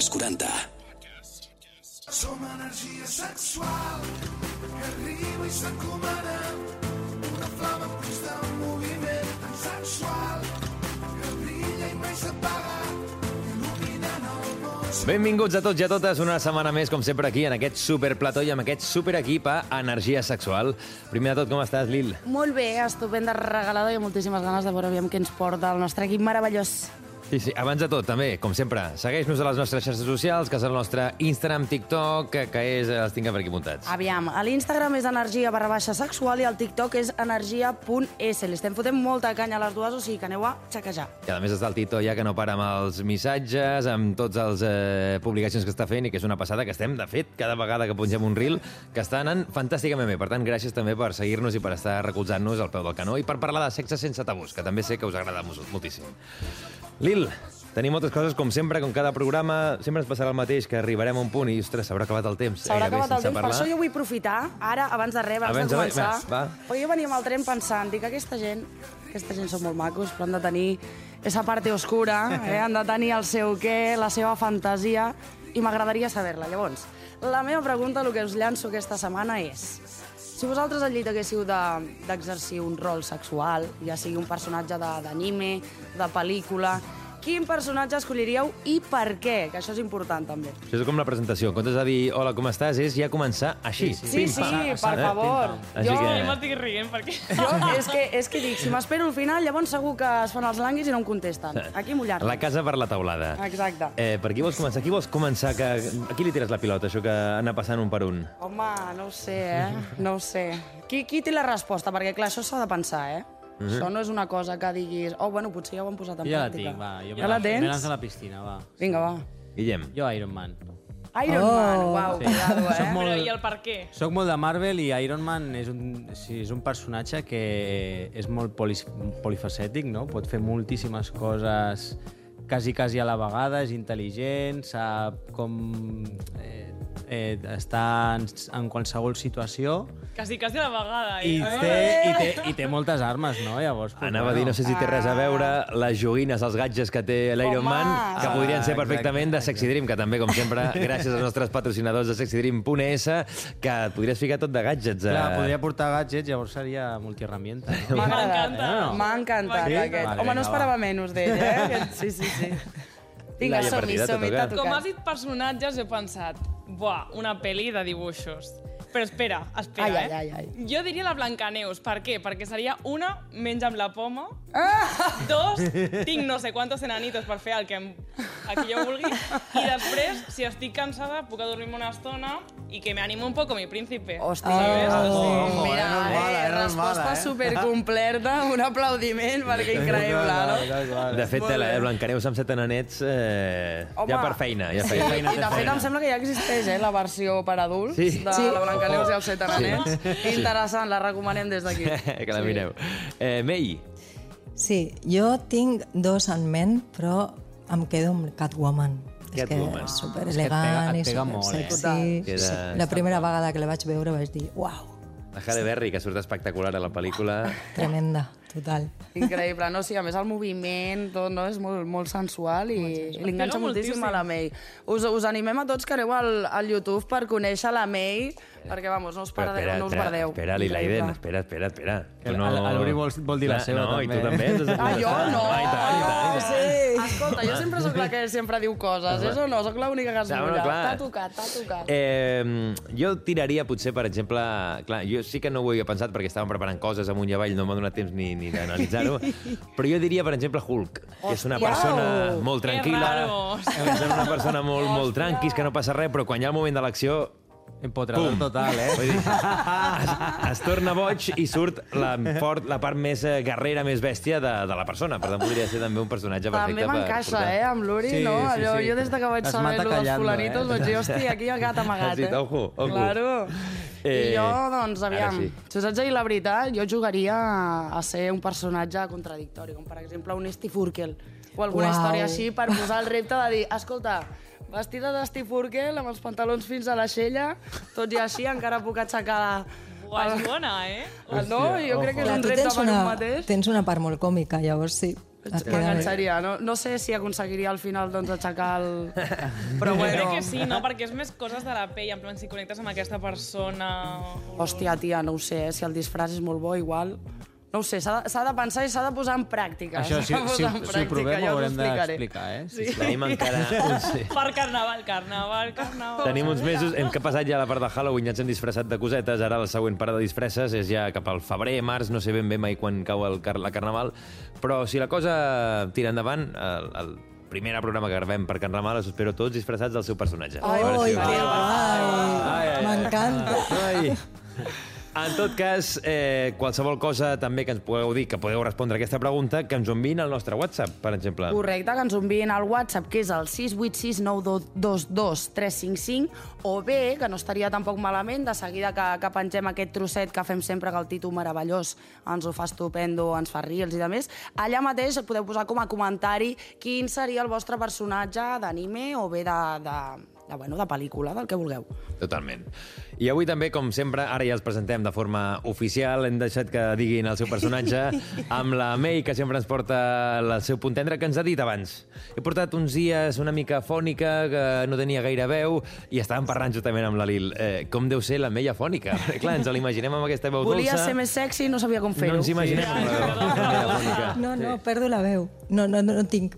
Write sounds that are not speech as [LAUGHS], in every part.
als 40. Som energia sexual que arriba i s'encomana una flama en constant moviment tan sexual que brilla i mai s'apaga. Benvinguts a tots i a totes una setmana més, com sempre, aquí, en aquest superplató i amb aquest superequip a Energia Sexual. Primer de tot, com estàs, Lil? Molt bé, estupenda, regalada i amb moltíssimes ganes de veure aviam què ens porta el nostre equip meravellós. Sí, sí, abans de tot, també, com sempre, segueix-nos a les nostres xarxes socials, que és el nostre Instagram, TikTok, que, que és, els tinc per aquí muntats. Aviam, a l'Instagram és energia barra baixa sexual i al TikTok és energia.s. Li estem fotent molta canya a les dues, o sigui que aneu a xequejar. I a més està el Tito ja que no para amb els missatges, amb tots els eh, publicacions que està fent i que és una passada que estem, de fet, cada vegada que pongem un reel, que està anant fantàsticament bé. Per tant, gràcies també per seguir-nos i per estar recolzant-nos al peu del canó i per parlar de sexe sense tabús, que també sé que us agrada moltíssim. Lil, tenim moltes coses, com sempre, com cada programa, sempre ens passarà el mateix, que arribarem a un punt i, ostres, s'haurà acabat el temps. S'haurà gairebé acabat el temps, per parlar. això jo vull aprofitar, ara, abans de res, abans, Abans de de- començar, va, va. perquè jo venia amb el tren pensant, dic, aquesta gent, aquesta gent són molt macos, però han de tenir esa parte oscura, eh? han de tenir el seu què, la seva fantasia, i m'agradaria saber-la. Llavors, la meva pregunta, el que us llanço aquesta setmana és, si vosaltres al llit haguéssiu de- d'exercir un rol sexual, ja sigui un personatge de- d'anime, de pel·lícula, quin personatge escolliríeu i per què? Que això és important, també. Això és com la presentació. En comptes de dir hola, com estàs, és ja començar així. Sí, sí, per Eh? favor. Jo, que- m'estic rient perquè... jo és, que, és que dic, si m'espero al final, llavors segur que es fan els languis i no em contesten. Aquí mullar La casa per la taulada. Exacte. Eh, per qui vols començar? Qui vols començar? Que... A qui li tires la pilota, això que anar passant un per un? Home, no ho sé, eh? No ho sé. Qui, qui té la resposta? Perquè, clar, això s'ha de pensar, eh? Mhm. Això no és una cosa que diguis... Oh, bueno, potser ja ho hem posat en Jo ja la pràctica. tinc, va. Jo ja la Me tens? lanzo a la piscina, va. Vinga, va. Guillem. Jo Iron Man. Iron Oh. Man, uau, Sí. cuidado, eh? Soc molt- Però i el per què? Soc molt de Marvel i Iron Man és un, sí, és un personatge que és molt polis, polifacètic, no? Pot fer moltíssimes coses quasi, quasi a la vegada, és intel·ligent, sap com eh, eh, estar en, en qualsevol situació Quasi, quasi a la vegada, eh? i té, i té, i té moltes armes, no? Llavors, pues, Anava a dir, no sé si té res a veure les joguines, els gadgets que té l'Iron! Man, que podrien ser Ah, perfectament de exacte, Sexy Dream, que també, com sempre, [LAUGHS] gràcies als nostres patrocinadors de sexydream.es, que et podries ficar tot de gadgets. eh? Clar, podria portar gadgets, llavors seria multiherramienta, no? M'encanta. eh? M'ha encantat, Sí? aquest. Vale, Home, no esperava va. menys d'ell, eh? [LAUGHS] Aquest- Sí, sí, sí. Vinga, som-hi, som-hi, t'ha Com has dit personatges, he pensat, buah, una pel·li de dibuixos. Però espera, espera, Ai, eh? ai, ai, ai. Jo diria la Blancaneus. Per què? Perquè seria una, menja amb la poma. Ah! Dos, tinc no sé quantos enanitos per fer el que, em, el que jo vulgui. I després, si estic cansada, puc adormir-me una estona i que me animo un poco mi príncipe. Hòstia, ¿Sabes? oh, Ojo, mira, eh, no és mala, eh, eh, no resposta mala, eh? supercompleta, [LAUGHS] un aplaudiment, perquè increïble, no? De fet, la eh, Blancaneus amb set ananets, eh, Home. ja per feina. Ja Sí, feina. I de fet em sembla que ja existeix eh, la versió per adults Sí. de Sí. la Blancaneus i els set ananets. [LAUGHS] Interessant, la recomanem des d'aquí. [LAUGHS] que la mireu. Eh, Mei, Sí, jo tinc dos en ment, però em quedo amb Catwoman. Catwoman. És que és super elegant et i pega super molt, eh? sexy. Queda- Sí. La primera vegada que la vaig veure vaig dir, uau, la Halle Berry, que surt espectacular a la pel·lícula. tremenda, total. Increïble, no? Sí, a més el moviment, tot, no? És molt, molt sensual i, i li enganxa pega moltíssim moltíssim. a la May. Us, us animem a tots que aneu al, al YouTube per conèixer la May, perquè, vamos, no us, perdeu, no us perdeu. espera, Lilaiden, Increïble. espera, espera, espera. Que el- el Uri vol- vol dir la seva, no, també. i tu també. Ah, jo no! Ah, i tant, i tant, i tant. Sí. Escolta, jo sempre sóc la que sempre diu coses, és o no? Sóc l'única que es mulla. T'ha tocat, t'ha tocat. Eh, jo tiraria, potser, per exemple... Clar, jo sí que no ho havia pensat perquè estàvem preparant coses amunt i avall, no m'ha donat temps ni, ni d'analitzar-ho, [LAUGHS] però jo diria, per exemple, Hulk, que és una Hòstia! persona molt tranquil·la, és una persona molt, molt tranquis, que no passa res, però quan hi ha el moment de l'acció Empotrador Pum. total, eh? Vull dir, es, es torna boig i surt la, fort, la part més eh, guerrera, més bèstia de, de la persona. Per tant, podria ser també un personatge perfecte També m'encaixa, eh, amb l'Uri, Sí, no? sí, Allò, sí. Jo des de que vaig Es saber lo dels fulanitos eh? vaig dir, hòstia, aquí hi ha gat amagat, Sí, eh? ojo, ojo. Claro. Eh, I jo, doncs, aviam, sí. si us haig de dir la veritat, jo jugaria a- a ser un personatge contradictori, com per exemple un Steve Urkel, o alguna Uau. història així per posar el repte de dir, escolta, vestida de Steve Urkel, amb els pantalons fins a l'aixella, tot i així encara puc aixecar la... Buah, és bona, eh? Ah, no, jo crec que és un repte tens per una, un mateix. tens una part molt còmica, llavors sí. M'enganxaria. No, no sé si aconseguiria al final doncs, aixecar el... [LAUGHS] Però Jo bueno... crec que sí, no? Perquè és més coses de la pell, en plan, si connectes amb aquesta persona... o- Hòstia, tia, no ho sé, eh? si el disfraç és molt bo, igual... No ho sé, s'ha de, s'ha de pensar i s'ha de posar en pràctica. Això, si, si, en si ho pràctica, provem, ja ho haurem d'explicar, eh? Sí. Tenim encara... [LAUGHS] Uns, Per carnaval, carnaval, carnaval. tenim uns mesos, hem que passat ja la part de Halloween, ja ens hem disfressat de cosetes, ara la següent part de disfresses és ja cap al febrer, març, no sé ben bé mai quan cau el car la Carnaval, però si la cosa tira endavant, el, el primer programa que gravem per Carnaval us espero tots disfressats del seu personatge. Ai, A veure Ui, si- que Ai, guai! ai, ai. M'encanta. Ai. En tot cas, eh, qualsevol cosa també que ens pugueu dir, que podeu respondre a aquesta pregunta, que ens ho enviïn al nostre WhatsApp, per exemple. Correcte, que ens ho enviïn al WhatsApp, que és el 686922355, o bé, que no estaria tampoc malament, de seguida que, que pengem aquest trosset que fem sempre, que el Tito meravellós ens ho fa estupendo, ens fa riels i de més, allà mateix podeu posar com a comentari quin seria el vostre personatge d'anime o bé de, de, de, bueno, de pel·lícula, del que vulgueu. Totalment. I avui també, com sempre, ara ja els presentem de forma oficial, hem deixat que diguin el seu personatge [LAUGHS] amb la May, que sempre ens porta el seu punt tendre, que ens ha dit abans. He portat uns dies una mica fònica, que no tenia gaire veu, i estàvem parlant justament amb la Lil. Eh, com deu ser la May afònica? Perquè, clar, ens l'imaginem amb aquesta veu Volia dolça. ser més sexy i no sabia com No fer-ho. ens imaginem amb la veu. [LAUGHS] No, no, perdo la veu. No, no, no, no tinc.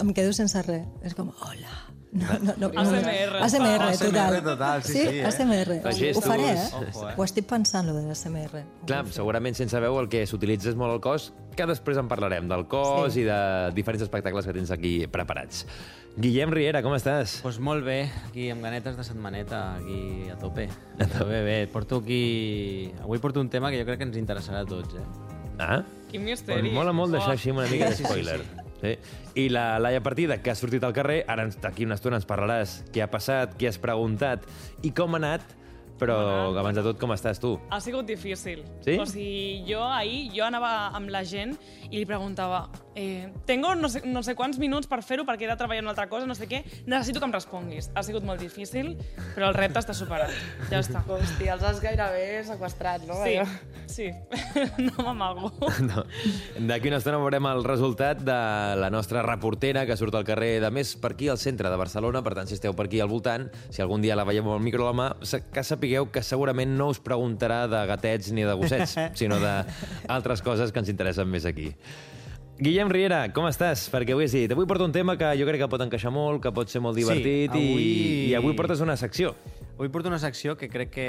Em quedo sense res. És com, hola. No, no, no, no. ASMR. ASMR, total. ASMR total, sí, sí, eh? ASMR. Ho faré, eh? Ojo, eh? Ho estic pensant, lo de l'ASMR. Clar, segurament sense veu el que s'utilitza és molt el cos, que després en parlarem, del cos Sí. i de diferents espectacles que tens aquí preparats. Guillem Riera, com estàs? Pues molt bé, aquí amb ganetes de setmaneta, aquí a tope. A tope, bé. Porto aquí... Avui porto un tema que jo crec que ens interessarà a tots, eh? Ah? Quin misteri. mola molt deixar Uah. així una mica de spoiler. Sí. I la Laia Partida, que ha sortit al carrer, ara d'aquí una estona ens parlaràs què ha passat, què has preguntat i com ha anat, però abans de tot, com estàs tu? Ha sigut difícil. Sí? O sigui, jo ahir jo anava amb la gent i li preguntava eh, tengo no sé, no sé quants minuts per fer-ho perquè he de treballar en una altra cosa, no sé què, necessito que em responguis. Ha sigut molt difícil, però el repte està superat. Ja està. Hòstia, els has gairebé sequestrat, no? Sí, Allò. sí. [LAUGHS] No m'amago. No. D'aquí una estona veurem el resultat de la nostra reportera que surt al carrer, de més per aquí al centre de Barcelona, per tant, si esteu per aquí al voltant, si algun dia la veiem amb el micro a la mà, que sapigueu que segurament no us preguntarà de gatets ni de gossets, [LAUGHS] sinó d'altres coses que ens interessen més aquí. Guillem Riera, com estàs? Perquè avui has dit, avui porto un tema que jo crec que pot encaixar molt, que pot ser molt Sí, divertit avui- i, i avui portes una secció. Avui porto una secció que crec que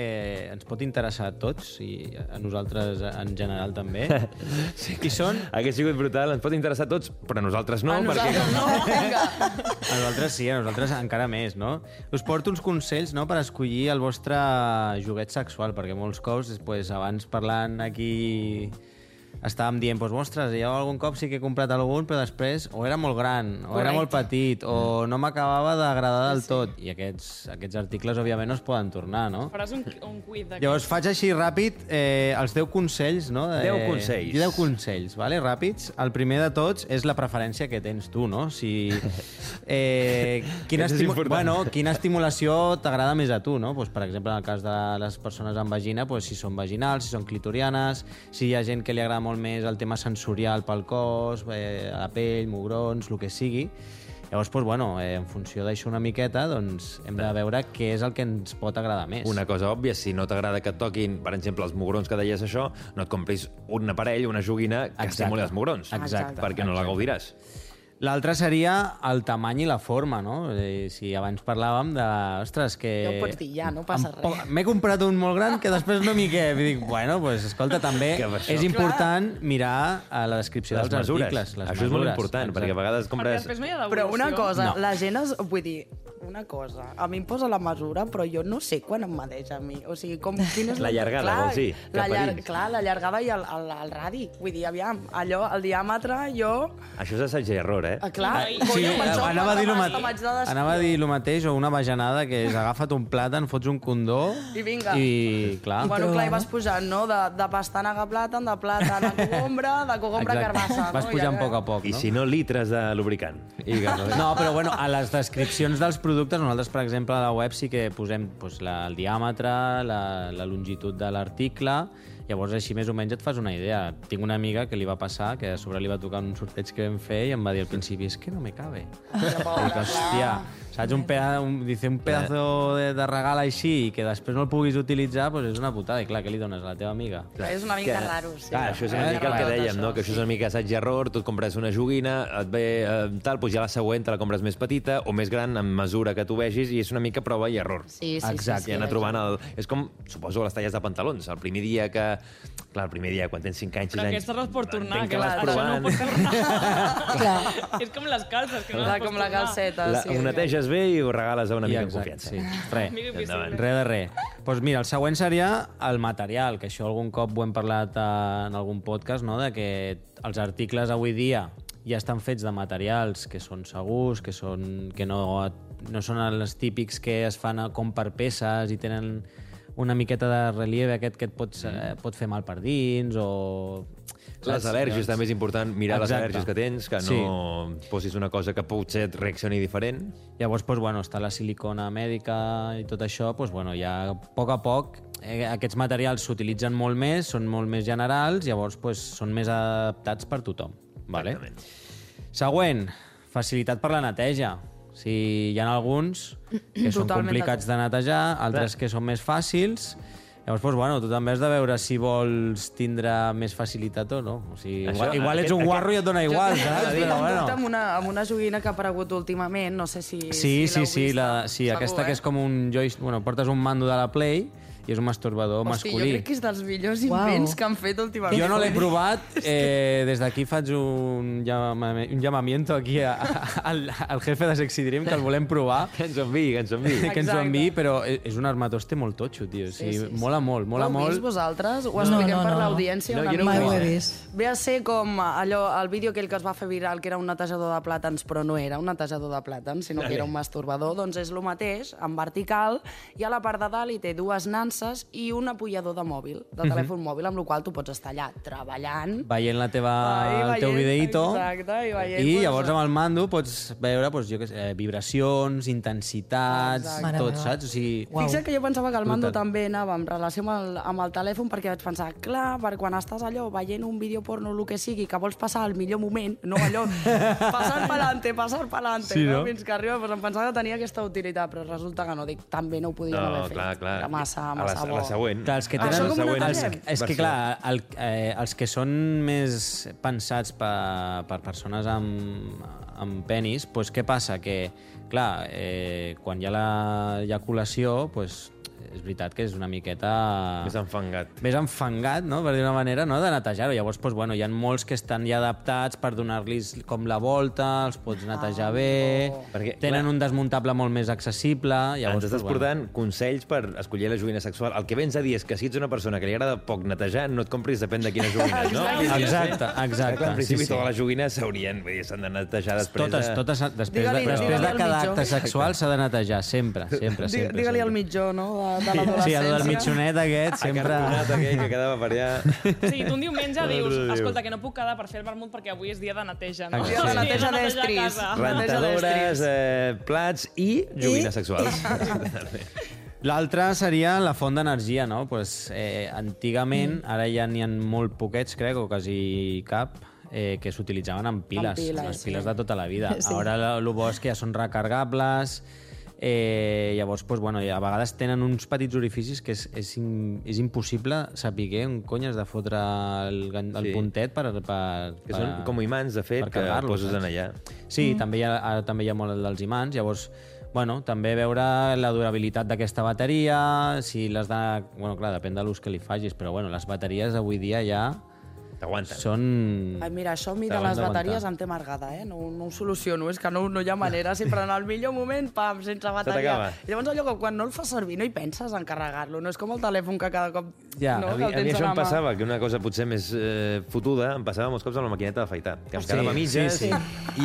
ens pot interessar a tots i a nosaltres en general també. [LAUGHS] Sí. I són... Hagués sigut brutal, ens pot interessar a tots, però a nosaltres no, a perquè... nosaltres no, [LAUGHS] vinga. A nosaltres sí, a nosaltres encara més, no? Us porto uns consells no, per escollir el vostre joguet sexual, perquè molts cops, pues, abans parlant aquí estàvem dient, doncs, ostres, jo algun cop sí que he comprat algun, però després o era molt gran, o era Correcte. molt petit, o no m'acabava d'agradar del tot. I aquests, aquests articles, òbviament, no es poden tornar, no? Faràs un, un quiz d'aquí. Llavors faig així ràpid eh, els 10 consells, no? De, 10 consells. 10 consells, vale? ràpids. El primer de tots és la preferència que tens tu, no? Si, [LAUGHS] eh, quina, estimu bueno, quina estimulació t'agrada més a tu, no? Pues, per exemple, en el cas de les persones amb vagina, pues, si són vaginals, si són clitorianes, si hi ha gent que li agrada molt més el tema sensorial pel cos, eh, la pell, mugrons, el que sigui. Llavors, pues, bueno, eh, en funció d'això una miqueta, doncs hem de veure què és el que ens pot agradar més. Una cosa òbvia, si no t'agrada que et toquin, per exemple, els mugrons que deies això, no et compris un aparell, una joguina que Exacte. estimuli els mugrons. Exacte. Perquè no la gaudiràs. L'altre seria el tamany i la forma, no? Eh, si abans parlàvem de... Ostres, que... Ja ho pots dir, ja, no passa po- res. M'he comprat un molt gran que després no m'hi què. I dic, bueno, pues, escolta, també és important mirar a la descripció Les dels mesures. articles. Les Això és molt mesures, important, perquè a exacte. vegades Perquè compres... després no hi ha Però una cosa, no. la gent es... Vull dir, una cosa, a mi em posa la mesura, però jo no sé quan em medeix a mi. O sigui, com, [LAUGHS] quina és La llargada, clar, vols dir? La llar... Clar, la llargada i el, el, el radi. Vull dir, aviam, allò, el diàmetre, jo... Això és assaig i error, eh? Ah, clar, Ai, Sí, anava a, dir lo m'ha- mat... m'haig de desfiar. anava a dir el mateix, o una bajanada, que és agafa't un plàtan, fots un condó... I vinga. I, clar... Bueno, prova, clar, i no? vas pujant, no? De, de pastanaga a plàtan, de plàtan a cogombra, de cogombra a carbassa. Vas no? pujant a I poc a poc, I no? si no, litres de lubricant. I. [LAUGHS] No, però bueno, a les descripcions dels productes, nosaltres, per exemple, a la web sí que posem doncs, la, el diàmetre, la, la longitud de l'article Llavors, així més o menys et fas una idea. Tinc una amiga que li va passar, que a sobre li va tocar un sorteig que vam fer i em va dir al principi, és que no me cabe. [LAUGHS] I dic, hòstia, saps? Un, peda, un, dice, un pedazo de, de regal així i que després no el puguis utilitzar, pues és una putada. I clar, què li dones a la teva amiga? És una mica raro, sí. Clar, això és una Eh, mica el que dèiem, això, no? que això és una mica assaig i error, tu et compres una joguina, et ve eh, tal, doncs ja la següent te la compres més petita o més gran en mesura que tu vegis i és una mica prova i error. Sí, sí, Exacte, sí, I sí, anar trobant el... És com, suposo, les talles de pantalons. El primer dia que... Clar, el primer dia, quan tens 5 anys, 6 Però anys... aquesta no es pot tornar, que que vas això no ho provant. pots tornar. [LAUGHS] Clar. és com les calces, que no les com la calceta, La, sí. ho neteges bé i ho regales a una I mica de exacte, confiança. Sí. Res, res de res. Doncs pues mira, el següent seria el material, que això algun cop ho hem parlat eh, en algun podcast, no? de que els articles avui dia ja estan fets de materials que són segurs, que, són, que no, no són els típics que es fan a- com per peces i tenen una miqueta de relieve aquest que et pots, eh, pot fer mal per dins o... Les al·lèrgies també és important mirar les Exacte. al·lèrgies que tens, que no posis una cosa que potser et reaccioni diferent. Llavors, doncs, bueno, està la silicona mèdica i tot això, doncs, bueno, ja a poc a poc eh, aquests materials s'utilitzen molt més, són molt més generals, llavors doncs, són més adaptats per tothom. Vale? Següent, facilitat per la neteja. Si hi ha alguns que [CLEARS THROAT] són Totalment complicats de netejar, altres que són més fàcils, Llavors, doncs, bueno, tu també has de veure si vols tindre més facilitat o no. O sigui, Això- igual, igual ets aquest- un guarro i et dona igual, saps? Jo tinc Però, bueno. amb una, amb una joguina que ha aparegut últimament, no sé si... Sí, sí, l'heu sí, vista. la, sí Segur, aquesta eh? que és com un joystick... Bueno, portes un mando de la Play i és un masturbador Hosti, jo masculí. crec que és dels millors Uau. invents que han fet últimament. Jo no l'he provat, eh, des d'aquí faig un, llamame, un llamamiento aquí a, a, al, al jefe de Sexy Dream que el volem provar, Que ens enviï, que ens enviï. que ens ho enviï, però és és un armatoste molt totxo, tio. O sigui, Sí, sí, sí. mola molt, mola Ho heu molt. vist vosaltres? Ho No, expliquem no, per no, no. l'audiència No, una jo no ho mica. Mai ho he vist. Ve a ser com allò, el vídeo aquell que es va fer viral, que era un netejador de plàtans, però no era un netejador de plàtans, sinó que era un masturbador, doncs és el mateix, en vertical, i a la part de dalt hi té dues nanses i un apullador de mòbil, de Mhm. telèfon mòbil, amb el qual tu pots estar allà treballant, veient la teva, Ai, el teu veient, videíto exacte, i veient, i pues, llavors amb el mando pots veure doncs, jo què sé, eh, vibracions, intensitats, Exacte. Tot, saps? O sigui. Fixa't que jo pensava que el mando Brutal. també anava en relació amb el, amb el telèfon perquè vaig pensar, clar, per quan estàs allò veient un vídeo porno o el que sigui, que vols passar el millor moment, no allò, [LAUGHS] passar pa'lante, passar pa'lante, Sí, no? no? fins que arriba, doncs em pensava que tenia aquesta utilitat, però resulta que no, dic, també no ho podien No, haver fet. clar, clar. Era massa, A la, a la següent. Clar, els que Ah, tenen... com ho els, és que, clar, el, eh, els que són més pensats per, per persones amb, amb penis, doncs què passa? Que, clar, eh, quan hi ha l'ejaculació, doncs, és veritat que és una miqueta... Més enfangat. més enfangat, no? per dir una manera, no? de netejar-ho. Llavors, doncs, bueno, hi ha molts que estan ja adaptats per donar-los com la volta, els pots netejar bé, Perquè, tenen clar, un desmuntable molt més accessible. Llavors, ens estàs doncs, portant consells per escollir la joguina sexual. El que vens a dir és que si ets una persona que li agrada poc netejar, no et compris depèn de quines joguines, no? [LAUGHS] Exacte, exacte. Clar, en principi sí, sí. totes les joguines s'haurien, vull dir, s'han de netejar després Totes, de... totes, després, de, després de cada acte sexual s'ha de netejar, sempre, sempre, sempre. Digue-li al mitjó, no?, de, de Sí, l'adolescència. el del mitjonet aquest, sempre... Acartonat aquell que quedava per allà... Sigui, tu un diumenge dius, escolta, que no puc quedar per fer el vermut perquè avui és dia de neteja, no? Dia de Sí, neteja d'estris. Rentadores, eh, plats i joguines sexuals. [LAUGHS] L'altre seria la font d'energia, no? Pues, eh, antigament, ara ja n'hi ha molt poquets, crec, o quasi cap, eh, que s'utilitzaven amb piles, Amb piles, les sí. piles de tota la vida. [LAUGHS] Sí. Ara el bo és que ja són recargables, eh, llavors, pues, bueno, i a vegades tenen uns petits orificis que és, és, in, és impossible saber on cony has de fotre el, el Sí. puntet per, per, Que són com imants, de fet, per que poses en allà. Sí, mm. també, hi ha, ara també hi ha molt el dels imants, llavors bueno, també veure la durabilitat d'aquesta bateria, si les de... Bueno, clar, depèn de l'ús que li facis, però bueno, les bateries avui dia ja T'aguanten. són... Ai, mira, això a mi de les bateries em té amargada, eh? No, no ho soluciono, és que no, no hi ha manera, sempre en el millor moment, pam, sense bateria. I llavors allò que quan no el fas servir no hi penses en carregar-lo, no és com el telèfon que cada cop Ja, no, A mi, que a mi això em passava, que una cosa potser més eh, fotuda, em passava molts cops amb la maquineta d'afaitar, que em Sí, quedava a mitges, sí,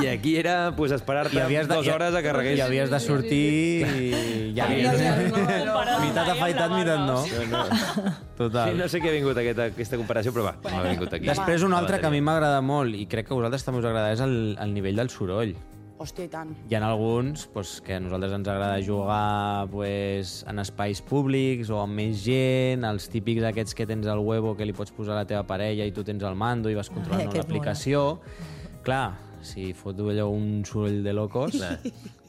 i aquí era pues, esperar-te I havies de, dues hores a carregués. I havies de sortir i ja... Ja, ja, no, allò. Comparar Mitat amb la afaitat, barba. mitat no. No, no. Total. Sí, no sé què ha vingut aquesta, aquesta comparació, però va, m'ha vingut aquí. Després un altre que a mi m'agrada molt i crec que a vosaltres també us agrada és el, el nivell del soroll. Hòstia, i tant. Hi ha alguns pues, que a nosaltres ens agrada jugar pues, en espais públics o amb més gent, els típics aquests que tens al huevo que li pots posar a la teva parella i tu tens el mando i vas controlant aquest l'aplicació. Clar, si fot allò un soroll de locos,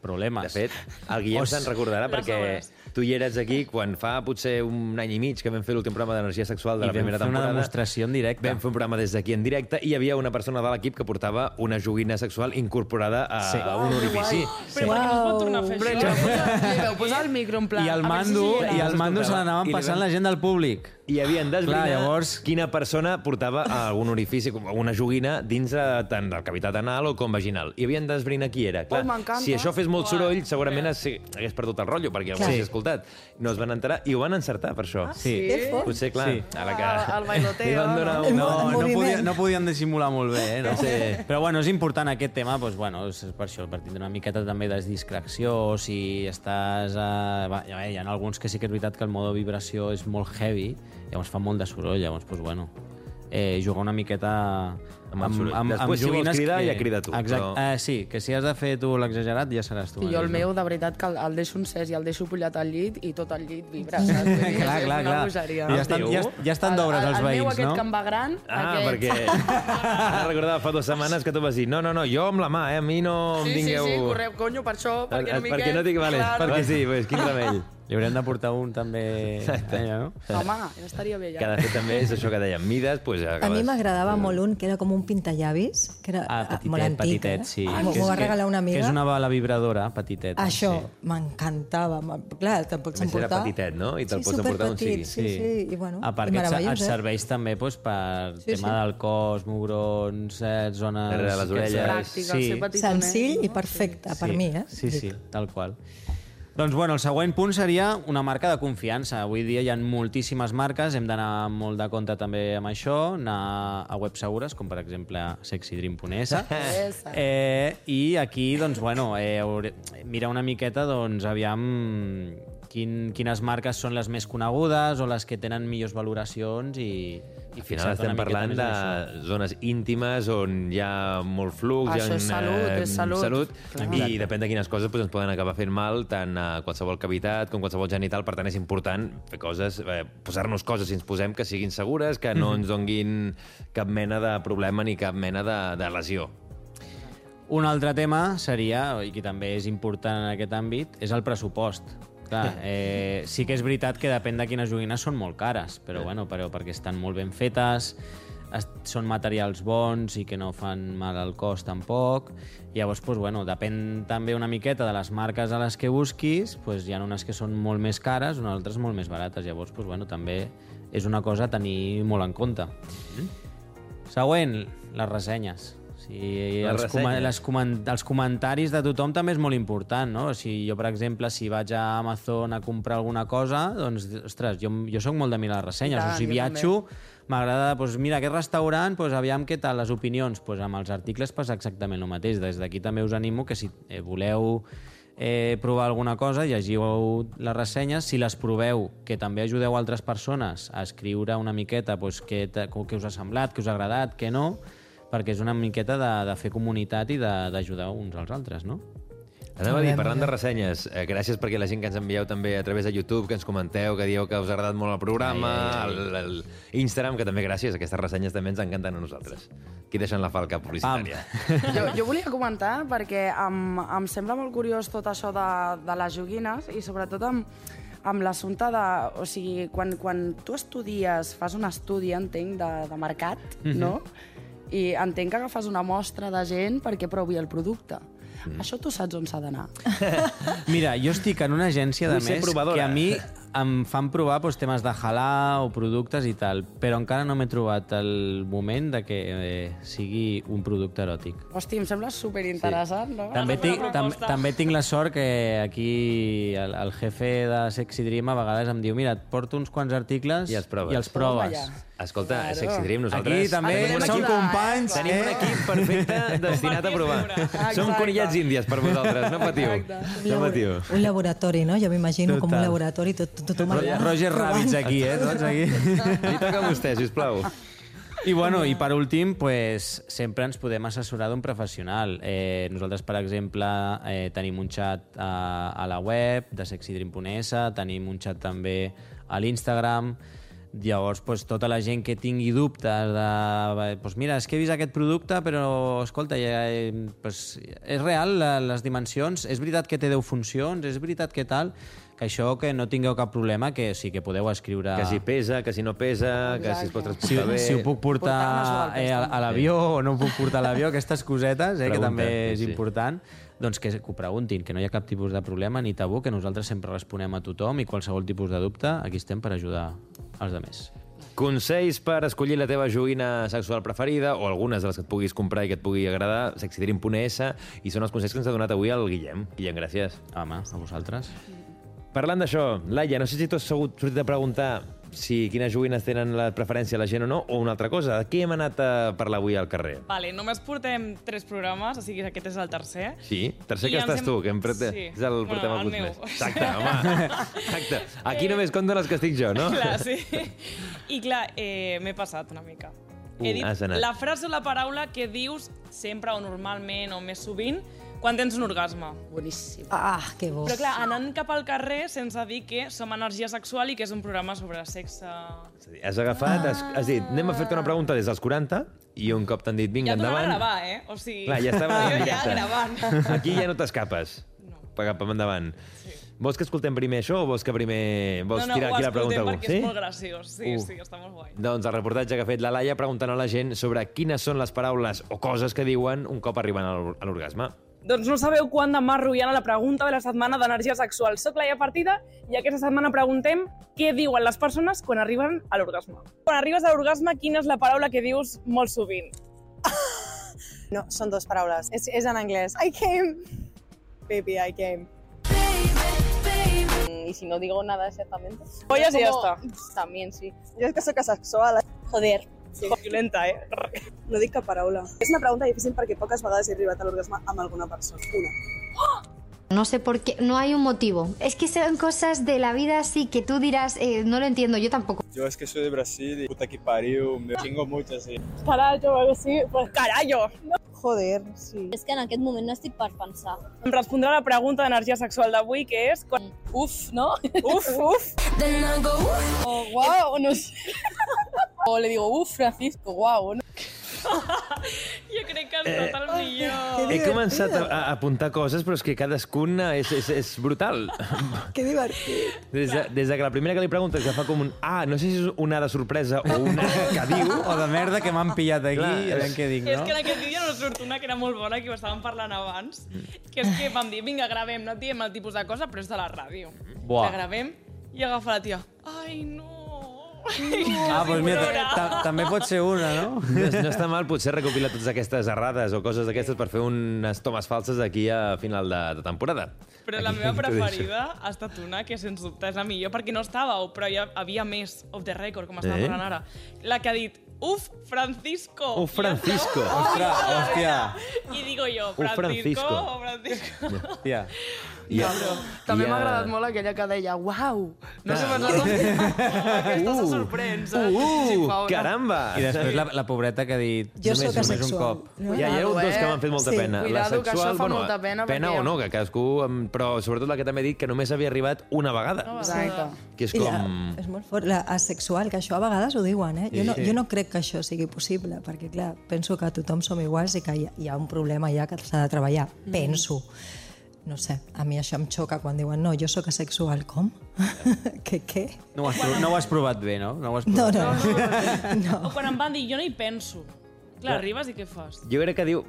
problemes. De fet, el Guillem se'n recordarà perquè hores. Tu hi eres aquí quan fa potser un any i mig que vam fer l'últim programa d'energia sexual de I la vam primera fer una temporada. demostració en directe. Vam fer un programa des d'aquí en directe i hi havia una persona de l'equip que portava una joguina sexual incorporada a, Sí. a un orifici. Però per què no es pot tornar a fer això? vau posar, li vau posar el micro en plan... I el si mando, s'hi i era. el mando se l'anaven I passant vam- la gent del públic. I havien d'esbrinar llavors- quina persona portava algun orifici, una joguina, dins de, tant del cavitat anal o com vaginal. I havien d'esbrinar qui era. Clar, m'encanta. si això fes molt soroll, segurament hagués perdut el rotllo, perquè s'hi escoltat. No es van enterar i ho van encertar, per això. Sí. Que fort. Potser, clar, Sí. ara que... Ah, el bailoteo, li van donar no? un... No, El no, moviment. podia, no podien dissimular molt bé, eh? No? Sí. Però bueno, és important aquest tema, doncs, bueno, és per això, per tindre una miqueta també de discreció, si estàs... A... Va, ja, hi ha alguns que sí que és veritat que el modo vibració és molt heavy, llavors fa molt de soroll, llavors, doncs, bueno, eh, jugar una miqueta Amb el soroll. Després, si vols cridar, ja crida tu, Exacte. però- Eh, sí, que si has de fer tu l'exagerat, ja seràs tu. I jo el mateix, meu, de veritat, que el, el deixo encès i el deixo pullat al llit i tot el llit vibra, saps? Clar, és clar, una clar. bogeria. Ja estan, ja, ja estan d'obres El- els el, El meu veïns, aquest no? que em va gran, Ah, aquest... perquè [LAUGHS] ara recordava fa dues setmanes que tu vas dir no, no, no, jo amb la mà, eh? a mi no em Sí, sí, vingueu... sí, correu, conyo, per això, perquè no m'hi perquè no tinc... Vale, clar. perquè sí, pues, quin remei. [LAUGHS] Li haurem de portar un també... [LAUGHS] Allà, no? Home, ja estaria bé, ja. Que de fet també és això que dèiem, mides, pues, A mi acabes- m'agradava molt un que era com un pintallavis, que era Ah, ah, petitet, molt antic. petitet, eh? sí. Ah, Que M'ho és- va regalar una amiga. Que és una bala vibradora petiteta. Això, Sí. m'encantava. Clar, te'l pots més, era emportar. petitet, no? I te'l sí, pots emportar on sigui. superpetit, Sí, sí, i bueno, a part i que et, eh? serveix també doncs, per Sí, tema sí. del cos, mugrons, eh, zones... Darrere les orelles. Pràctic, petit Senzill i perfecte, per mi, eh? Sí, sí, tal qual. Doncs bueno, el següent punt seria una marca de confiança. Avui dia hi ha moltíssimes marques, hem d'anar molt de compte també amb això, anar a webs segures, com per exemple sexydream.es. Eh, I aquí, doncs, bueno, eh, mira una miqueta, doncs, aviam quin, quines marques són les més conegudes o les que tenen millors valoracions i Al final estem parlant de això. zones íntimes on hi ha molt flux, hi ha Això un, és salut, eh, és salut. salut Clar. i depèn de quines coses doncs, ens poden acabar fent mal tant a qualsevol cavitat com qualsevol genital, per tant és important fer coses, eh, posar-nos coses si ens posem que siguin segures, que no ens donguin cap mena de problema ni cap mena de, de lesió. Un altre tema seria, i que també és important en aquest àmbit, és el pressupost. Clar, eh, sí que és veritat que depèn de quines joguines són molt cares, però, bueno, però perquè estan molt ben fetes, es- són materials bons i que no fan mal al cos tampoc. Llavors, doncs, bueno, depèn també una miqueta de les marques a les que busquis, doncs, hi ha unes que són molt més cares, unes altres molt més barates. Llavors, doncs, bueno, també és una cosa a tenir molt en compte. Següent, les ressenyes. Sigui, Les els, ressenyes. les comen els comentaris de tothom també és molt important, no? O sigui, jo, per exemple, si vaig a Amazon a comprar alguna cosa, doncs, ostres, jo, jo sóc molt de mirar les ressenyes. Tant, o sigui, jo viatjo, m'agrada, doncs, mira, aquest restaurant, doncs, aviam què tal les opinions. Doncs amb els articles passa exactament el mateix. Des d'aquí també us animo que si eh, voleu eh, provar alguna cosa, llegiu les ressenyes. Si les proveu, que també ajudeu altres persones a escriure una miqueta doncs, què, què us ha semblat, què us ha agradat, què no, perquè és una miqueta de, de fer comunitat i de- d'ajudar uns als altres, no? Anava a dir, parlant de ressenyes, eh, gràcies perquè la gent que ens envieu també a través de YouTube, que ens comenteu, que dieu que us ha agradat molt el programa, Ai, ai, el, el Instagram, que també gràcies, aquestes ressenyes també ens encanten a nosaltres. Aquí deixen la falca publicitària. Jo, jo volia comentar perquè em, em sembla molt curiós tot això de, de les joguines i sobretot amb, amb l'assumpte de... O sigui, quan, quan tu estudies, fas un estudi, entenc, de, de mercat, mm -hmm. no? I entenc que agafes una mostra de gent perquè provi el producte. Mm. Això tu saps on s'ha d'anar. [LAUGHS] Mira, jo estic en una agència de Vull més provadora. que a mi em fan provar doncs, temes de halal o productes i tal, però encara no m'he trobat el moment de que eh, sigui un producte eròtic. Hosti, em sembla superinteressant, sí. no? També tinc, tam, també tinc la sort que aquí el, el jefe de Sexy Dream a vegades em diu mira, et porto uns quants articles I els proves. I els proves. ja. Escolta, Claro. Sexy Dream, nosaltres... Aquí també Tenim un som equip- companys. Tenim un eh? equip perfecte [LAUGHS] destinat a provar. Exacte. Som conillets índies per vosaltres, no patiu. Exacte. No patiu. Un laboratori, no? Jo m'imagino com un laboratori, tot, tot, tothom allà. Roger. Rabbits aquí, eh? Tots aquí. Li toca a vostè, sisplau. I, bueno, i per últim, pues, sempre ens podem assessorar d'un professional. Eh, nosaltres, per exemple, eh, tenim un xat a, a la web de sexydream.es, tenim un xat també a l'Instagram, Llavors, pues, tota la gent que tingui dubtes de... Pues mira, és que he vist aquest producte, però, escolta, ja, eh, pues, és real, la, les dimensions, és veritat que té 10 funcions, és veritat que tal, que això que no tingueu cap problema, que sí que podeu escriure... Que si pesa, que si no pesa, que si es pot si, transportar bé... si ho puc Portar portar al eh, a, a l'avió o no ho puc portar a l'avió, aquestes cosetes, eh, que Pregunta, també és sí, sí. important, doncs que, que ho preguntin, que no hi ha cap tipus de problema ni tabú, que nosaltres sempre responem a tothom i qualsevol tipus de dubte, aquí estem per ajudar els altres. Consells per escollir la teva joguina sexual preferida o algunes de les que et puguis comprar i que et pugui agradar, sexydream.es, i són els consells que ens ha donat avui el Guillem. Guillem, gràcies. Home, a vosaltres. Parlant d'això, Laia, no sé si tu has sortit a preguntar si quines joguines tenen la preferència la gent o no, o una altra cosa. De què hem anat a parlar avui al carrer? Vale, només portem tres programes, o sigui que aquest és el tercer. Sí? Tercer I que estàs hem- tu, que em prete... Sí. és el Bueno, portem el alguns meu. més. Exacte, home. [LAUGHS] Exacte. Aquí només compten els que estic jo, no? Clar, sí. I clar, eh, m'he passat una mica. He Uh, dit has anat. la frase o la paraula que dius sempre o normalment o més sovint quan tens un orgasme. Boníssim. Ah, que bo. Però clar, anant cap al carrer sense dir que som energia sexual i que és un programa sobre sexe... És a dir, Has agafat, has, has dit, anem a fer-te una pregunta des dels 40, i un cop t'han dit, vinga, Ja endavant... gravar, eh? O sigui, Clar, ja estava en jo ja directe. gravant. [LAUGHS] Aquí ja no t'escapes. No. Cap endavant. Sí. Vols que escoltem primer això o vols que primer... Vols no, no, tirar aquí la pregunta a algú? perquè és molt graciós. Sí, Uh. sí, està molt guai. Doncs el reportatge que ha fet la Laia preguntant a la gent sobre quines són les paraules o coses que diuen un cop arriben a l'orgasme. Doncs no sabeu quant de marro hi ha a la pregunta de la setmana d'energia sexual. Soc Laia Partida i aquesta setmana preguntem què diuen les persones quan arriben a l'orgasme. Quan arribes a l'orgasme, quina és la paraula que dius molt sovint? [LAUGHS] No, son dos palabras. Es, es en inglés. I came. Baby, I came. Y si no digo nada exactamente. Pollas y ya está. También, sí. Yo es que soc asexual. Joder. Sí. Violenta, eh? [LAUGHS] No dic cap paraula. És una pregunta difícil perquè poques vegades he arribat a l'orgasme amb alguna persona. Una. No sé por qué, no hay un motivo. Es que son cosas de la vida así que tú dirás, eh, no lo entiendo, yo tampoco. Yo es que soy de Brasil y puta que pariu, me chingo mucho así. Carallo o algo així. Pues carallo! Joder, sí. És que en aquest moment no estic per pensar. Em respondrà la pregunta d'energia sexual d'avui, que és... Quan... Uf, ¿no? Uf, uf! O guau, no sé. [LAUGHS] O le digo, uf, Francisco, guau, ¿no? Jo crec que has estat el millor. He començat a, a apuntar coses, però és que cadascuna és, és, és brutal. [LAUGHS] Que divertit. Des de, des de que la primera que li preguntes ja fa com un... Ah, no sé si és una de sorpresa o una que diu... [LAUGHS] O de merda que m'han pillat aquí, Clar, a veure què dic, És no? que en aquest vídeo no surt una que era molt bona, que ho estàvem parlant abans, que és que vam dir, vinga, gravem, no et diem el tipus de cosa, però és de la ràdio. Buah. La gravem i agafa la tia. Ai, no. Ah, doncs mira, ta- ta- també pot ser una, no? No, no està mal potser recopilar totes aquestes errades o coses d'aquestes per fer unes tomes falses aquí a final de, de temporada. Però la meva [LAUGHS] preferida ha estat una que, sens dubte, és la millor, perquè no estàveu, però hi havia més off the record, com estava Eh? parlant ara. La que ha dit, uf, Francisco. Uf, Francisco. Ostres, hòstia. I digo jo, Uf, Francisco, Francisco. o Francisco. Hòstia. [LAUGHS] I, També i, m'ha agradat molt aquella que deia uau, no sé Clar. pensat aquesta se sorprèn, saps? Uh, Sí, uh, caramba! I després la, la pobreta que ha dit Jo només, sóc només un asexual. cop. No? Ja, hi ha hagut dos que m'han fet molta Sí. pena. Cuidado, que això fa molta pena, Pena perquè- o no, que cadascú... Però sobretot la que també he dit que només havia arribat una vegada. Exacte. Que és I la, com... és molt fort, la asexual, que això a vegades ho diuen, eh? Jo no, Sí. jo no crec que això sigui possible, perquè, clar, penso que tothom som iguals i que hi ha, hi ha un problema ja que s'ha de treballar. Mm. Penso. No sé, a mi això em xoca quan diuen no, jo sóc asexual. Com? [LAUGHS] què, què? No ho, has no ho has provat bé, no? No ho has No, provat. no. O quan em van dir, jo no hi penso. Clar, arribes i què fas? Jo crec que diu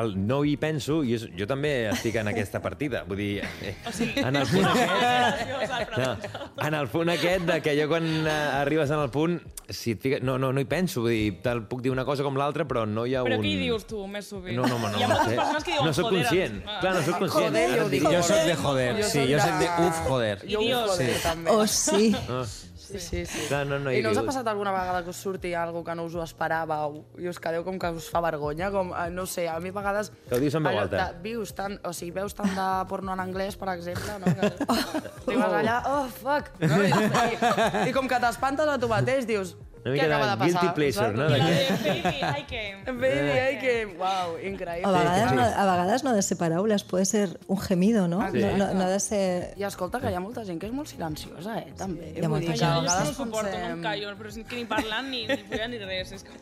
el no hi penso, i jo, jo també estic en aquesta partida. Vull dir, eh, en el punt aquest... No, en el punt aquest de que jo quan eh, arribes en el punt, si et fiques, no, no, no hi penso, vull dir, te'l puc dir una cosa com l'altra, però no hi ha Però un... què hi dius tu, més sovint? No, no, no, Hi ha no moltes sé. persones que diuen, no soc joder, conscient. ah. Clar, no soc conscient. Joder, jo dic Jo soc de joder, Jo sí, jo de- soc de uf, joder. I dius, Sí. també. Oh, sí. Ah, Sí, sí, sí. Clar, no, no, I no us ha passat alguna vegada que us surti algo que no us ho esperàveu i us quedeu com que us fa vergonya? Com, eh, no sé, a mi a vegades... Que ho dius en veu alta. De, vius tant, o sigui, veus tant de porno en anglès, per exemple, no? Que, [LAUGHS] arribes allà, oh, fuck! No? I, i, I com que t'espantes a tu mateix, dius, Una mica acaba de passar? guilty pleasure, no? I De de? Baby, I came. [LAUGHS] Baby, ay, que... Wow, increïble. A vegades, no, a vegades no ha de ser paraules, puede ser un gemido, no? Sí. No, no, no ha de ser... I escolta, que hi ha molta gent que és molt silenciosa, eh, també. hi ha molta gent. Jo, no suporto, no em pensem- callo, però és que ni parlant ni, ni follant ni res. És com...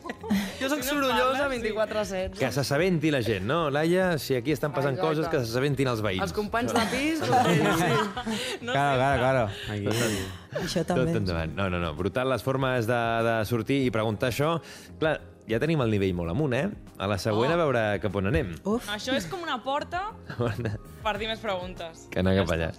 Jo soc Si no sorollosa parles, sí. 24-7. Que s'assabenti la gent, no? Laia, si aquí estan passant Exacte. coses, que s'assabentin els veïns. Els companys de pis, sí, sí. No Claro, claro, claro. Aquí. Això Tot també. endavant. No, no, no. Brutal les formes de, de sortir i preguntar això. Clar, ja tenim el nivell molt amunt, eh? A la següent Oh. a veure cap on anem. Uf, Això és com una porta [LAUGHS] per dir més preguntes. que anar cap allà.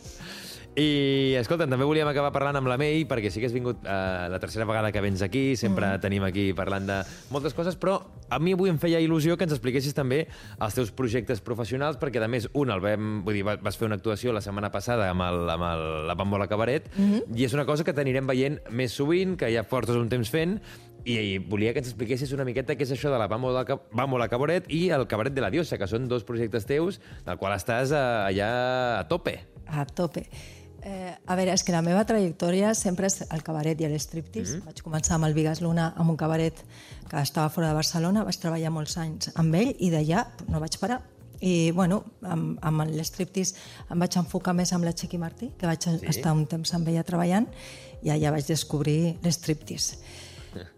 I, escolta, també volíem acabar parlant amb la May, perquè sí que has vingut eh, la tercera vegada que vens aquí, sempre mm. tenim aquí parlant de moltes coses, però a mi avui em feia il·lusió que ens expliquessis també els teus projectes professionals, perquè a més, un, el vam, vull dir, va- vas fer una actuació la setmana passada amb, el, amb el, la Bambola Cabaret, mm -hmm. i és una cosa que t'anirem veient més sovint, que ja portes un temps fent, i, i volia que ens expliquessis una miqueta què és això de la Bambola, Ca- Bambola Cabaret i el Cabaret de la Diosa, que són dos projectes teus del qual estàs eh, allà a tope. a tope. Eh, a veure, és que la meva trajectòria sempre és el cabaret i l'striptease. Mm -hmm. Vaig començar amb el Vigas Luna, amb un cabaret que estava fora de Barcelona, vaig treballar molts anys amb ell i d'allà no vaig parar. I, bueno, amb, amb l'striptease em vaig enfocar més amb la Chiqui Martí, que vaig sí. estar un temps amb ella treballant, i allà vaig descobrir l'striptease.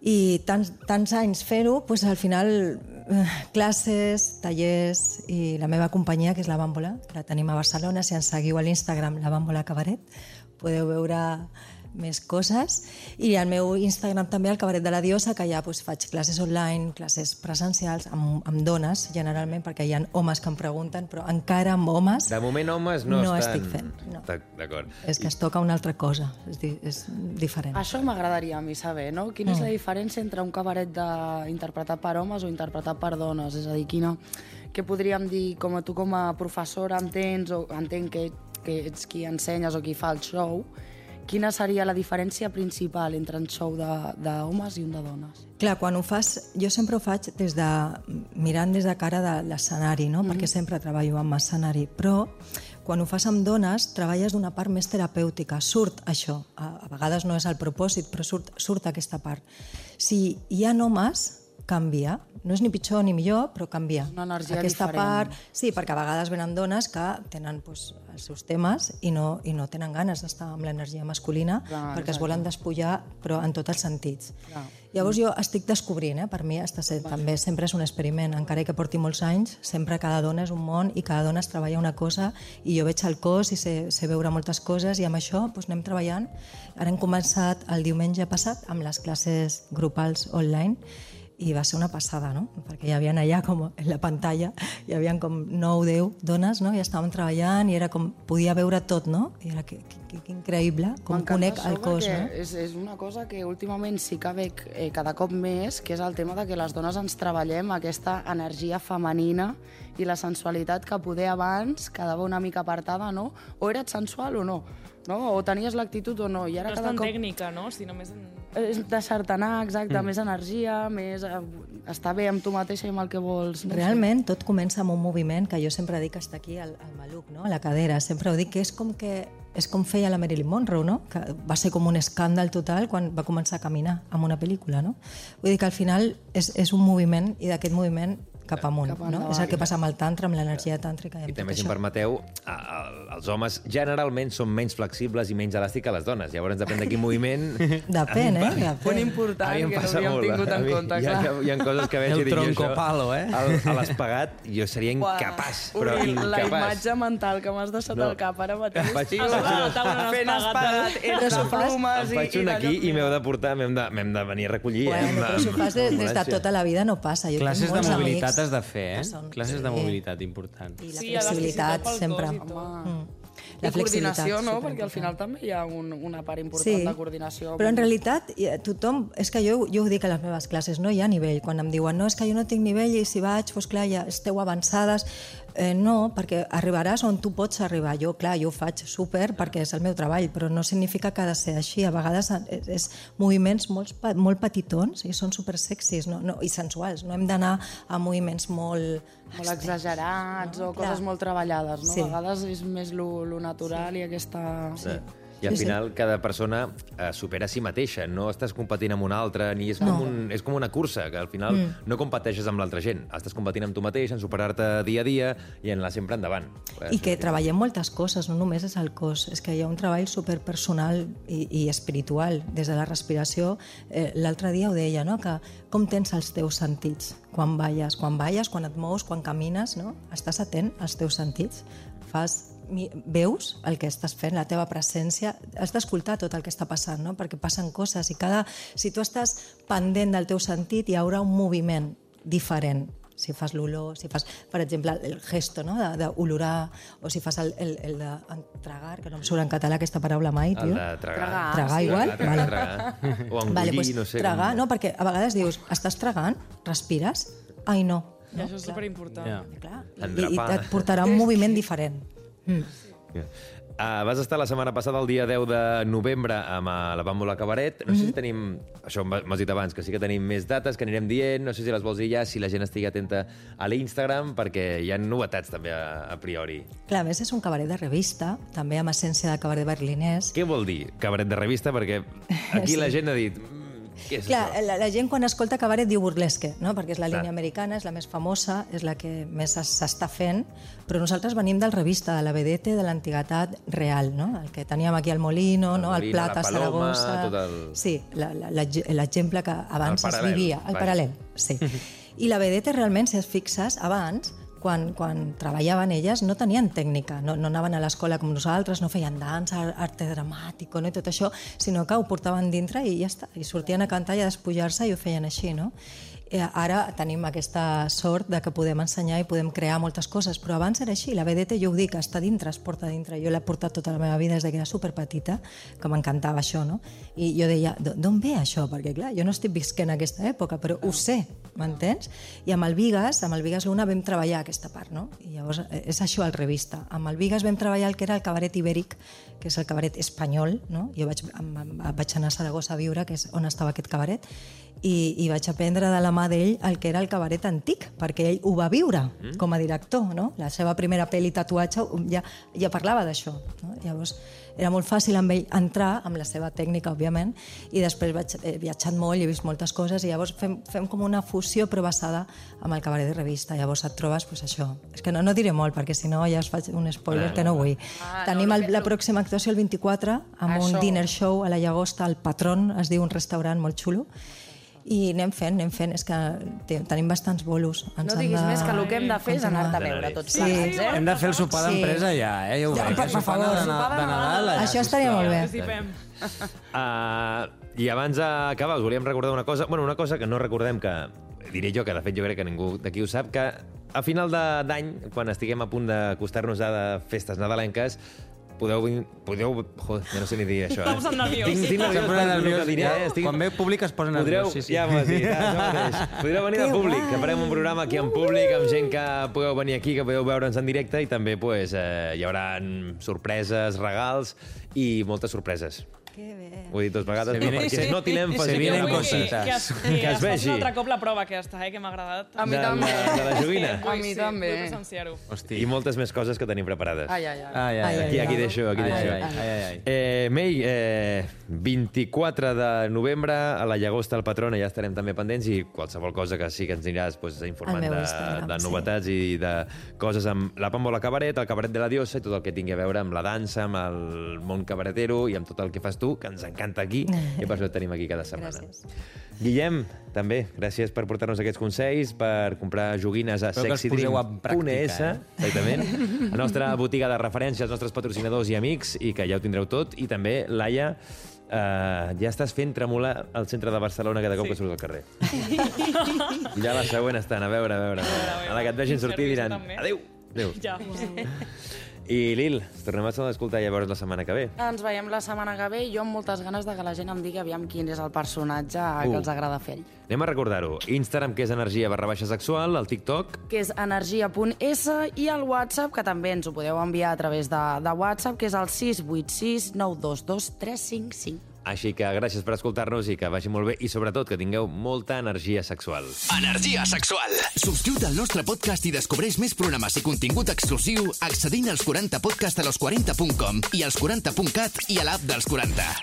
I tants, tants anys fer-ho, doncs al final eh, classes, tallers i la meva companyia, que és la Bàmbola, la tenim a Barcelona. Si ens seguiu a l'Instagram, la Bàmbola Cabaret, podeu veure més coses. I al meu Instagram també, el Cabaret de la Diosa, que allà doncs, faig classes online, classes presencials, amb, amb dones, generalment, perquè hi ha homes que em pregunten, però encara amb homes De moment, homes, no, No estan... estic fent, no. D'ac- D'acord. és que es toca una altra cosa, és, di és diferent. Això m'agradaria a mi saber, no? Quina és Mm. la diferència entre un cabaret de... interpretat per homes o interpretat per dones? És a dir, quina... Què podríem dir, com a tu com a professora entens, o entenc que, que ets qui ensenyes o qui fa el show, quina seria la diferència principal entre un show de- d'homes i un de dones? Clar, quan ho fas, jo sempre ho faig des de, mirant des de cara de l'escenari, no? perquè sempre treballo amb escenari, però quan ho fas amb dones, treballes d'una part més terapèutica, surt això, a, a vegades no és el propòsit, però surt, surt aquesta part. Si hi ha homes, canvia, no és ni pitjor ni millor, però canvia. Una energia Aquesta diferent. part, sí, perquè a vegades venen dones que tenen pues, els seus temes i no, i no tenen ganes d'estar amb l'energia masculina Clar, perquè es exacte. volen despullar, però en tots els sentits. Clar. Llavors jo estic descobrint, eh? per mi està sent, també sempre és un experiment, encara que porti molts anys, sempre cada dona és un món i cada dona es treballa una cosa i jo veig el cos i sé, sé veure moltes coses i amb això doncs, anem treballant. Ara hem començat el diumenge passat amb les classes grupals online i va ser una passada, no? Perquè hi havia allà com en la pantalla, hi havia com 9-10 dones, no? I estàvem treballant i era com, podia veure tot, no? I era que, que, que, que increïble, com conec el cos, no? És, és una cosa que últimament sí que veig eh, cada cop més, que és el tema de que les dones ens treballem aquesta energia femenina i la sensualitat que poder abans quedava una mica apartada, no? O eres sensual o no, no? O tenies l'actitud o no. I ara No és cada tan cop... tècnica, no? Si només en... És deixar-te anar, exacte, Mm. més energia, més eh, estar bé amb tu mateixa i amb el que vols. No sé. Realment tot comença amb un moviment que jo sempre dic que està aquí al, al maluc, no? a la cadera. Sempre ho dic que és com que és com feia la Marilyn Monroe, no? que va ser com un escàndal total quan va començar a caminar amb una pel·lícula. No? Vull dir que al final és, és un moviment i d'aquest moviment cap amunt. Cap no? És el que passa amb el tantra, amb l'energia tàntrica. I I amb també, si em permeteu, a- a- els homes generalment són menys flexibles i menys elàstics que les dones. Llavors depèn de quin moviment... Depèn, eh? Punt Depèn. important A mi em que no havíem molt, tingut a en mi compte, hi ha, clar. Hi ha coses que veig El i dic jo, tronco això, palo, eh? al- A l'espagat jo seria incapaç, però Horrible, La incapaç. imatge mental que m'has deixat No. al cap ara mateix, Faig- tio. faig una- [LAUGHS] Fent espagat entre plomes Em faig i, un i aquí i m'heu de portar, m'hem de, de venir a recollir. eh, Bueno, però si ho fas des, de tota la vida no passa. Jo Classes de molts mobilitat has de fer, eh? són- Classes de sí. mobilitat, important. I la Sí, flexibilitat sempre. Mm. I coordinació, no? Perquè al final també hi ha un, una part important de coordinació. Però en realitat eh, tothom, és que jo, jo ho dic a les meves classes, no hi ha nivell. Quan em diuen, no, és que jo no tinc nivell i si vaig, doncs clar, ja esteu avançades. Eh, no, perquè arribaràs on tu pots arribar. Jo, clar, jo ho faig super perquè és el meu treball, però no significa que ha de ser així. A vegades és, és moviments molt, molt petitons i són super sexis no, no, i sensuals. No hem d'anar a moviments molt... Molt exagerats No? o coses Clar. molt treballades, no? Sí. A vegades és més lo, lo natural i aquesta... Sí. I al Sí, sí. final cada persona eh, supera a si mateixa, no estàs competint amb una altra, ni és, No. com, un, és com una cursa, que al final Mm. no competeixes amb l'altra gent, estàs competint amb tu mateix, en superar-te dia a dia i en anar sempre endavant. I que treballem moltes coses, no només és el cos, és que hi ha un treball superpersonal i, i espiritual, des de la respiració. Eh, L'altre dia ho deia, no? que com tens els teus sentits quan balles, quan balles, quan et mous, quan camines, no? estàs atent als teus sentits, fas veus el que estàs fent, la teva presència, has d'escoltar tot el que està passant, no? perquè passen coses i cada... Si tu estàs pendent del teu sentit, hi haurà un moviment diferent si fas l'olor, si fas, per exemple, el gesto no? de- d'olorar, o si fas el, el, el de tragar, que no em surt en català aquesta paraula mai, tio. El de tragar. Tragar igual? Tragar, Vale. tragar. O engullir, vale, pues, no sé. tragar, com- no, perquè a vegades dius, estàs tragant, respires, ai no. I això és superimportant. Ja. Clar, I, i et portarà un moviment diferent. Mm. Uh, vas estar la setmana passada, el dia 10 de novembre, amb uh, la Bàmbola Cabaret. No sé si Mhm. tenim... Això m'has dit abans, que sí que tenim més dates, que anirem dient. No sé si les vols dir ja, si la gent estigui atenta a l'Instagram, perquè hi ha novetats també a, a priori. Clar, a més és un cabaret de revista, també amb essència de cabaret berlinès. Què vol dir cabaret de revista? Perquè [LAUGHS] aquí Sí. la gent ha dit... "Mm, Què és Clar, això? la, la gent quan escolta cabaret diu burlesque, no? perquè és la Clar. línia americana, és la més famosa, és la que més es- s'està fent, però nosaltres venim del revista, de la vedete de l'antiguitat real, no? el que teníem aquí al Molino, El no? al Molino, Plat la a Paloma, Saragossa... el- Sí, la- la- la- l'exemple que abans El es vivia, el paral·lel, sí. [LAUGHS] I la vedete realment, si et fixes, abans, quan, quan treballaven elles, no tenien tècnica, no, no anaven a l'escola com nosaltres, no feien dansa, arte dramàtic no? i tot això, sinó que ho portaven dintre i ja està, i sortien a cantar i a despullar-se i ho feien així, no? Eh, Ara tenim aquesta sort de que podem ensenyar i podem crear moltes coses, però abans era així, la vedete jo ho dic, està dintre, es porta dintre. Jo l'he portat tota la meva vida des que era superpetita, que m'encantava això, no? I jo deia, "D'o- d'on ve això? Perquè clar, jo no estic visquent aquesta època, però ho sé, m'entens? I amb el Vigas, amb el Vigas Luna vam treballar aquesta part, no? I llavors eh, és això el revista. Amb el Vigas vam treballar el que era el cabaret ibèric, que és el cabaret espanyol, no? Jo vaig, vaig anar a Saragossa a viure, que és on estava aquest cabaret, i, i vaig aprendre de la mà d'ell el que era el cabaret antic, perquè ell ho va viure mm. com a director, no? La seva primera pel·li tatuatge ja, ja parlava d'això, no? Llavors era molt fàcil amb ell entrar amb la seva tècnica, òbviament, i després vaig, he viatjat molt i he vist moltes coses i llavors fem, fem com una fusió però basada amb el cabaret de revista. Llavors et trobes pues, això. És que no, no diré molt perquè si no ja es faig un spoiler Ah, que no vull. Ah, Tenim no, el, la pròxima actuació el 24 amb un Això. dinner show a la Llagosta, al Patron, es diu un restaurant molt xulo, i anem fent, anem fent, és que te- tenim bastants bolos. Ens No diguis de més que el que hem de fer és anar-te a veure tots Sí. plegats, eh? Hem de fer el sopar Sí. d'empresa ja, eh? Ja ho Ja, veig. per sopar favor, de, sopar de, Nadal. Nadal. Això estaria molt bé. Uh, [LAUGHS] I abans d'acabar, us volíem recordar una cosa, bueno, una cosa que no recordem, que diré jo, que de fet jo crec que ningú d'aquí ho sap, que a final de- d'any, quan estiguem a punt d'acostar-nos a de festes nadalenques, podeu... podeu joder, ja no sé ni dir això. Estamos Eh? nerviós. Tinc, tinc nerviós nerviós, que diré, ja. eh? Estic... Quan ve públic es posa Podreu, nerviós, sí, sí. Ja m'ho has dit, això mateix. Podreu venir de públic, guai. que farem un programa aquí en públic, amb gent que podeu venir aquí, que podeu veure'ns en directe, i també pues, eh, hi haurà sorpreses, regals i moltes sorpreses. Que bé. Ho he dit dues vegades, viene- perquè se- es noti l'èmfasi. se vienen que- cositas. Que es, Que que es vegi. un altre cop la prova aquesta, eh, que m'ha agradat. A mi De també. de la joguina. A mi sí, també. Vull presenciar-ho. Hosti. I moltes més coses que tenim preparades. Ai, ai, ai. Ai, ai, ai. Aquí, aquí deixo, aquí Ai, deixo. ai, ai, ai, ai. Eh, Mei, eh, 24 de novembre, a la Llagosta al Patrona, ja estarem també pendents i qualsevol cosa que sí que ens aniràs pues, informant de, de sí. novetats i de coses amb la Pambola Cabaret, el Cabaret de la Diosa i tot el que tingui a veure amb la dansa, amb el món cabaretero i amb tot el que fas tu, que ens encanta aquí i per això et tenim aquí cada setmana. Gràcies. Guillem, també, gràcies per portar-nos aquests consells, per comprar joguines a Espero que els poseu en pràctica, sexydream.es, eh? exactament, [LAUGHS] la nostra botiga de referència, els nostres patrocinadors i amics, i que ja ho tindreu tot, i també, Laia, Uh, ja estàs fent tremolar el centre de Barcelona cada cop sí. que surts al carrer. [LAUGHS] ja la següent estan, a veure, a veure. A, veure. a la que et vegin sortir diran adéu. adéu. Ja. [LAUGHS] I Lil, ens tornem a escoltar llavors la setmana que ve. Ens veiem la setmana que ve i jo amb moltes ganes de que la gent em digui aviam quin és el personatge Uh. que els agrada fer. Anem a recordar-ho. Instagram, que és energia barra baixa sexual, el TikTok, que és energia.s i el WhatsApp, que també ens ho podeu enviar a través de, de WhatsApp, que és el 686 922 355. Així que gràcies per escoltar-nos i que vagi molt bé i sobretot que tingueu molta energia sexual. Energia sexual. Subscriu't al nostre podcast i descobreix més programes i contingut exclusiu accedint als 40podcast a los40.com i als 40.cat i a l'app dels 40.